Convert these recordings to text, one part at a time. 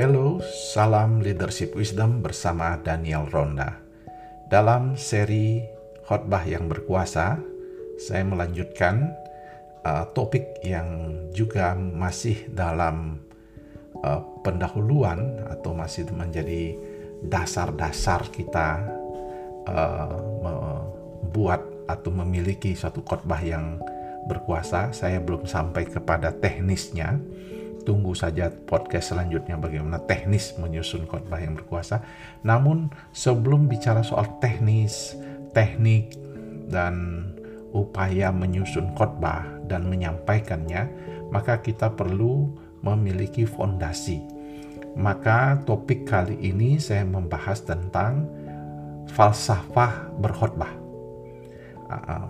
Hello, salam leadership wisdom bersama Daniel Ronda. Dalam seri khotbah yang berkuasa, saya melanjutkan uh, topik yang juga masih dalam uh, pendahuluan atau masih menjadi dasar-dasar kita uh, membuat atau memiliki suatu khotbah yang berkuasa. Saya belum sampai kepada teknisnya tunggu saja podcast selanjutnya bagaimana teknis menyusun khotbah yang berkuasa. Namun sebelum bicara soal teknis, teknik dan upaya menyusun khotbah dan menyampaikannya, maka kita perlu memiliki fondasi. Maka topik kali ini saya membahas tentang falsafah berkhotbah.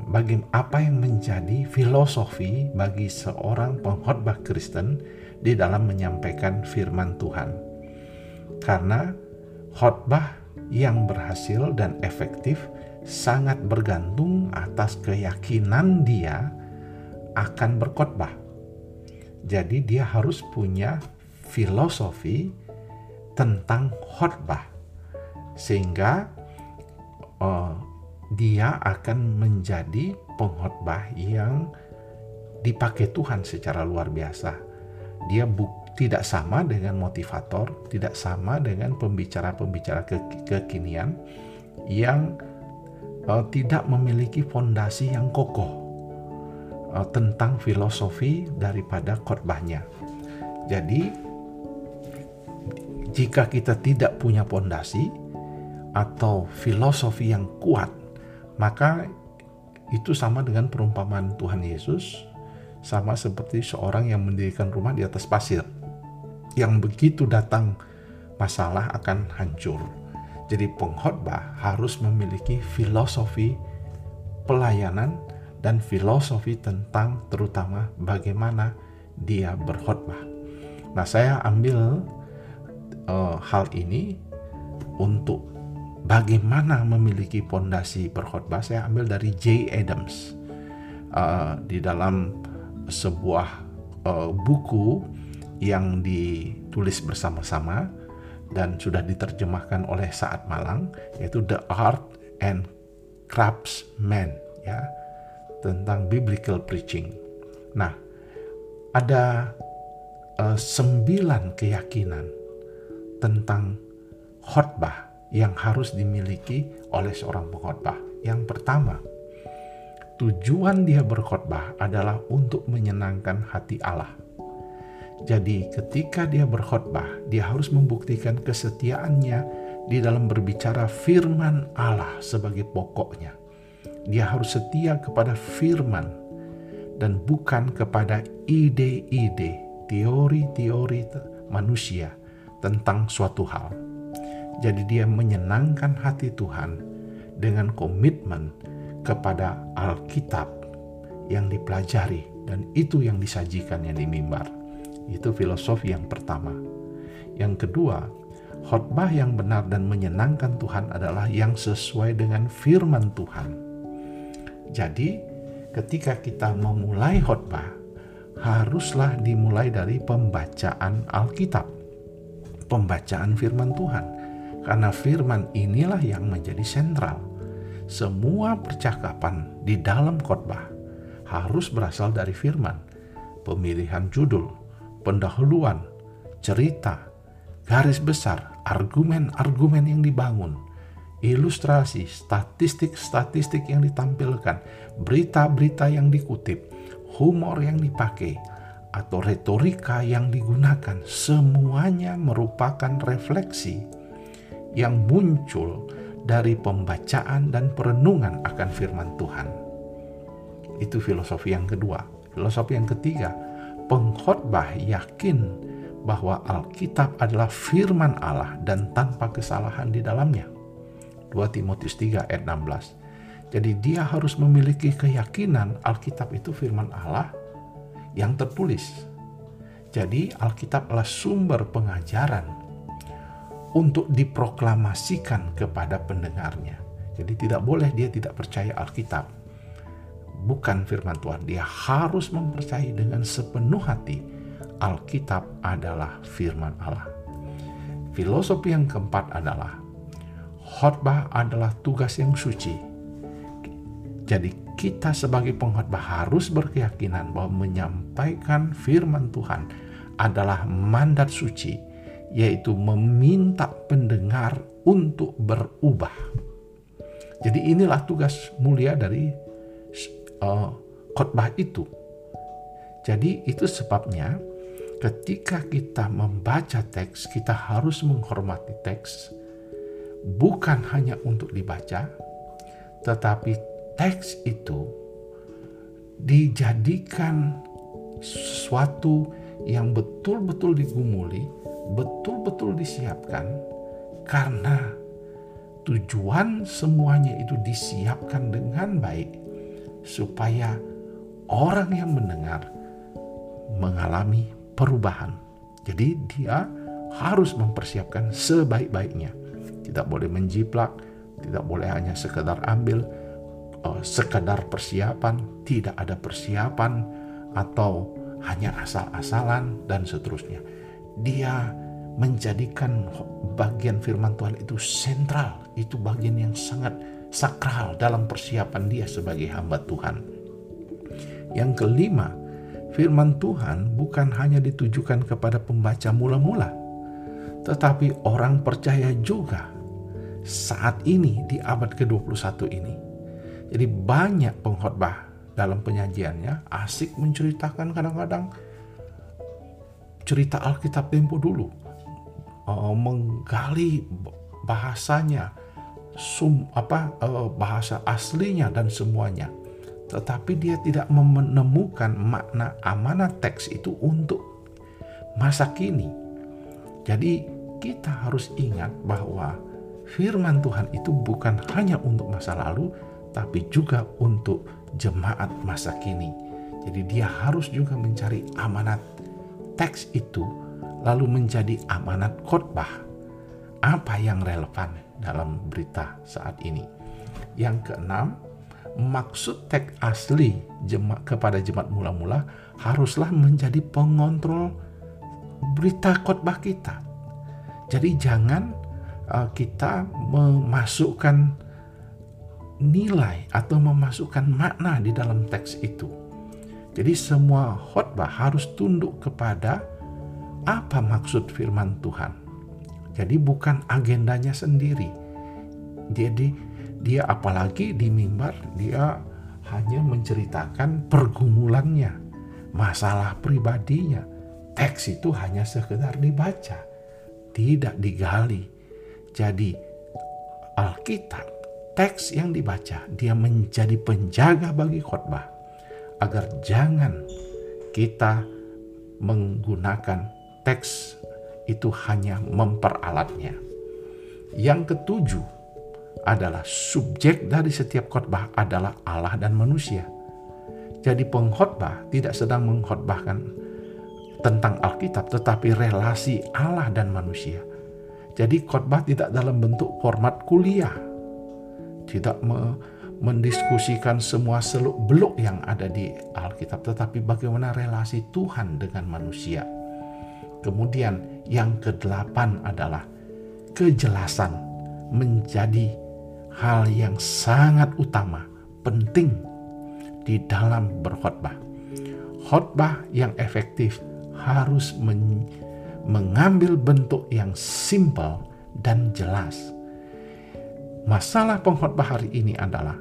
Bagi apa yang menjadi filosofi bagi seorang pengkhotbah Kristen di dalam menyampaikan firman Tuhan. Karena khotbah yang berhasil dan efektif sangat bergantung atas keyakinan dia akan berkhotbah. Jadi dia harus punya filosofi tentang khotbah sehingga uh, dia akan menjadi pengkhotbah yang dipakai Tuhan secara luar biasa dia buk, tidak sama dengan motivator, tidak sama dengan pembicara-pembicara ke, kekinian yang uh, tidak memiliki fondasi yang kokoh uh, tentang filosofi daripada khotbahnya. Jadi jika kita tidak punya fondasi atau filosofi yang kuat, maka itu sama dengan perumpamaan Tuhan Yesus sama seperti seorang yang mendirikan rumah di atas pasir. Yang begitu datang masalah akan hancur. Jadi pengkhotbah harus memiliki filosofi pelayanan dan filosofi tentang terutama bagaimana dia berkhotbah. Nah, saya ambil uh, hal ini untuk bagaimana memiliki pondasi berkhotbah. Saya ambil dari J. Adams uh, di dalam sebuah uh, buku yang ditulis bersama-sama dan sudah diterjemahkan oleh Saat Malang yaitu The Art and Craftsman ya tentang biblical preaching. Nah, ada uh, sembilan keyakinan tentang khotbah yang harus dimiliki oleh seorang pengkhotbah. Yang pertama, Tujuan dia berkhotbah adalah untuk menyenangkan hati Allah. Jadi, ketika dia berkhotbah, dia harus membuktikan kesetiaannya di dalam berbicara firman Allah sebagai pokoknya. Dia harus setia kepada firman dan bukan kepada ide-ide, teori-teori manusia tentang suatu hal. Jadi, dia menyenangkan hati Tuhan dengan komitmen kepada Alkitab yang dipelajari dan itu yang disajikan yang di mimbar. Itu filosofi yang pertama. Yang kedua, khotbah yang benar dan menyenangkan Tuhan adalah yang sesuai dengan firman Tuhan. Jadi, ketika kita memulai khotbah, haruslah dimulai dari pembacaan Alkitab, pembacaan firman Tuhan, karena firman inilah yang menjadi sentral semua percakapan di dalam khotbah harus berasal dari firman, pemilihan judul, pendahuluan, cerita, garis besar, argumen-argumen yang dibangun, ilustrasi, statistik-statistik yang ditampilkan, berita-berita yang dikutip, humor yang dipakai, atau retorika yang digunakan, semuanya merupakan refleksi yang muncul dari pembacaan dan perenungan akan firman Tuhan. Itu filosofi yang kedua. Filosofi yang ketiga, pengkhotbah yakin bahwa Alkitab adalah firman Allah dan tanpa kesalahan di dalamnya. 2 Timotius 3 ayat 16. Jadi dia harus memiliki keyakinan Alkitab itu firman Allah yang tertulis. Jadi Alkitab adalah sumber pengajaran untuk diproklamasikan kepada pendengarnya. Jadi tidak boleh dia tidak percaya Alkitab. Bukan firman Tuhan, dia harus mempercayai dengan sepenuh hati Alkitab adalah firman Allah. filosofi yang keempat adalah khotbah adalah tugas yang suci. Jadi kita sebagai pengkhotbah harus berkeyakinan bahwa menyampaikan firman Tuhan adalah mandat suci, yaitu meminta pendengar untuk berubah. Jadi inilah tugas mulia dari uh, khotbah itu. Jadi itu sebabnya ketika kita membaca teks, kita harus menghormati teks, bukan hanya untuk dibaca, tetapi teks itu dijadikan sesuatu yang betul-betul digumuli, betul-betul disiapkan karena tujuan semuanya itu disiapkan dengan baik supaya orang yang mendengar mengalami perubahan. Jadi dia harus mempersiapkan sebaik-baiknya. Tidak boleh menjiplak, tidak boleh hanya sekedar ambil, uh, sekadar persiapan, tidak ada persiapan atau hanya asal-asalan dan seterusnya. Dia menjadikan bagian firman Tuhan itu sentral, itu bagian yang sangat sakral dalam persiapan dia sebagai hamba Tuhan. Yang kelima, firman Tuhan bukan hanya ditujukan kepada pembaca mula-mula, tetapi orang percaya juga saat ini di abad ke-21 ini jadi banyak pengkhotbah dalam penyajiannya asik menceritakan kadang-kadang cerita Alkitab tempo dulu. Uh, menggali bahasanya, sum apa uh, bahasa aslinya dan semuanya. Tetapi dia tidak menemukan makna amanat teks itu untuk masa kini. Jadi kita harus ingat bahwa firman Tuhan itu bukan hanya untuk masa lalu, tapi juga untuk jemaat masa kini. Jadi dia harus juga mencari amanat teks itu lalu menjadi amanat khotbah. Apa yang relevan dalam berita saat ini? Yang keenam, maksud teks asli jemaat kepada jemaat mula-mula haruslah menjadi pengontrol berita khotbah kita. Jadi jangan uh, kita memasukkan nilai atau memasukkan makna di dalam teks itu. Jadi semua khotbah harus tunduk kepada apa maksud firman Tuhan. Jadi bukan agendanya sendiri. Jadi dia apalagi di mimbar dia hanya menceritakan pergumulannya, masalah pribadinya. Teks itu hanya sekedar dibaca, tidak digali. Jadi Alkitab teks yang dibaca, dia menjadi penjaga bagi khotbah agar jangan kita menggunakan teks itu hanya memperalatnya. Yang ketujuh adalah subjek dari setiap khotbah adalah Allah dan manusia. Jadi pengkhotbah tidak sedang mengkhotbahkan tentang Alkitab tetapi relasi Allah dan manusia. Jadi khotbah tidak dalam bentuk format kuliah tidak me mendiskusikan semua seluk-beluk yang ada di Alkitab, tetapi bagaimana relasi Tuhan dengan manusia. Kemudian yang kedelapan adalah kejelasan menjadi hal yang sangat utama, penting di dalam berkhotbah. Khotbah yang efektif harus men mengambil bentuk yang simpel dan jelas Masalah pengkhotbah hari ini adalah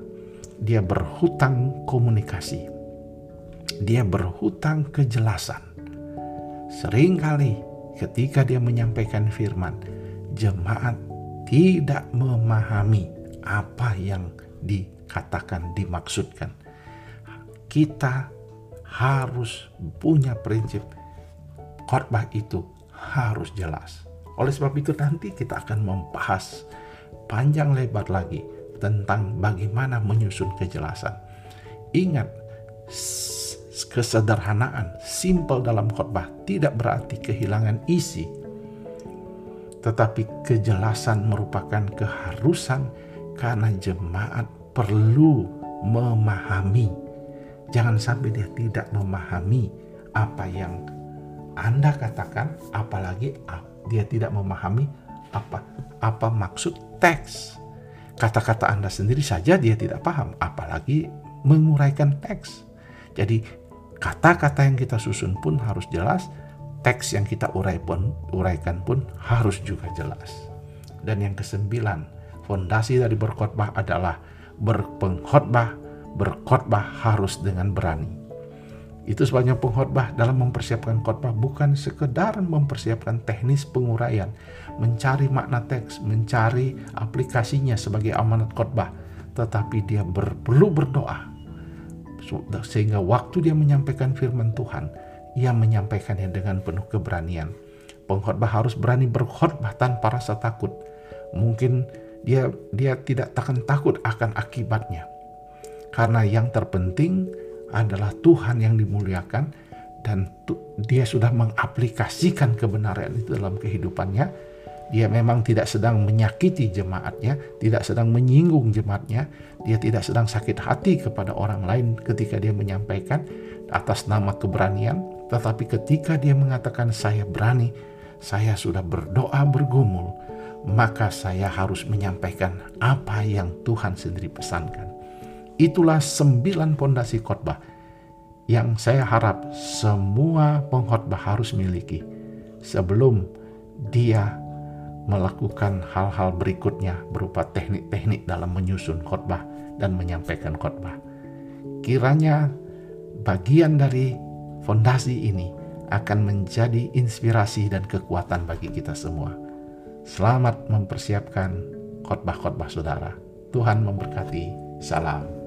dia berhutang komunikasi. Dia berhutang kejelasan. Seringkali ketika dia menyampaikan firman, jemaat tidak memahami apa yang dikatakan, dimaksudkan. Kita harus punya prinsip khotbah itu harus jelas. Oleh sebab itu nanti kita akan membahas panjang lebar lagi tentang bagaimana menyusun kejelasan. Ingat, kesederhanaan, simpel dalam khotbah tidak berarti kehilangan isi, tetapi kejelasan merupakan keharusan karena jemaat perlu memahami. Jangan sampai dia tidak memahami apa yang Anda katakan, apalagi dia tidak memahami apa? Apa maksud teks? Kata-kata Anda sendiri saja dia tidak paham, apalagi menguraikan teks. Jadi kata-kata yang kita susun pun harus jelas, teks yang kita urai pun, uraikan pun harus juga jelas. Dan yang kesembilan, fondasi dari berkhotbah adalah berpengkhotbah, berkhotbah harus dengan berani. Itu sebabnya pengkhotbah dalam mempersiapkan khotbah bukan sekedar mempersiapkan teknis penguraian, mencari makna teks, mencari aplikasinya sebagai amanat khotbah, tetapi dia ber, perlu berdoa sehingga waktu dia menyampaikan firman Tuhan, ia menyampaikannya dengan penuh keberanian. Pengkhotbah harus berani berkhotbah tanpa rasa takut. Mungkin dia dia tidak akan takut akan akibatnya. Karena yang terpenting adalah Tuhan yang dimuliakan dan dia sudah mengaplikasikan kebenaran itu dalam kehidupannya. Dia memang tidak sedang menyakiti jemaatnya, tidak sedang menyinggung jemaatnya, dia tidak sedang sakit hati kepada orang lain ketika dia menyampaikan atas nama keberanian, tetapi ketika dia mengatakan saya berani, saya sudah berdoa bergumul, maka saya harus menyampaikan apa yang Tuhan sendiri pesankan. Itulah sembilan pondasi khotbah yang saya harap semua pengkhotbah harus miliki sebelum dia melakukan hal-hal berikutnya berupa teknik-teknik dalam menyusun khotbah dan menyampaikan khotbah. Kiranya bagian dari fondasi ini akan menjadi inspirasi dan kekuatan bagi kita semua. Selamat mempersiapkan khotbah-khotbah saudara. Tuhan memberkati. Salam.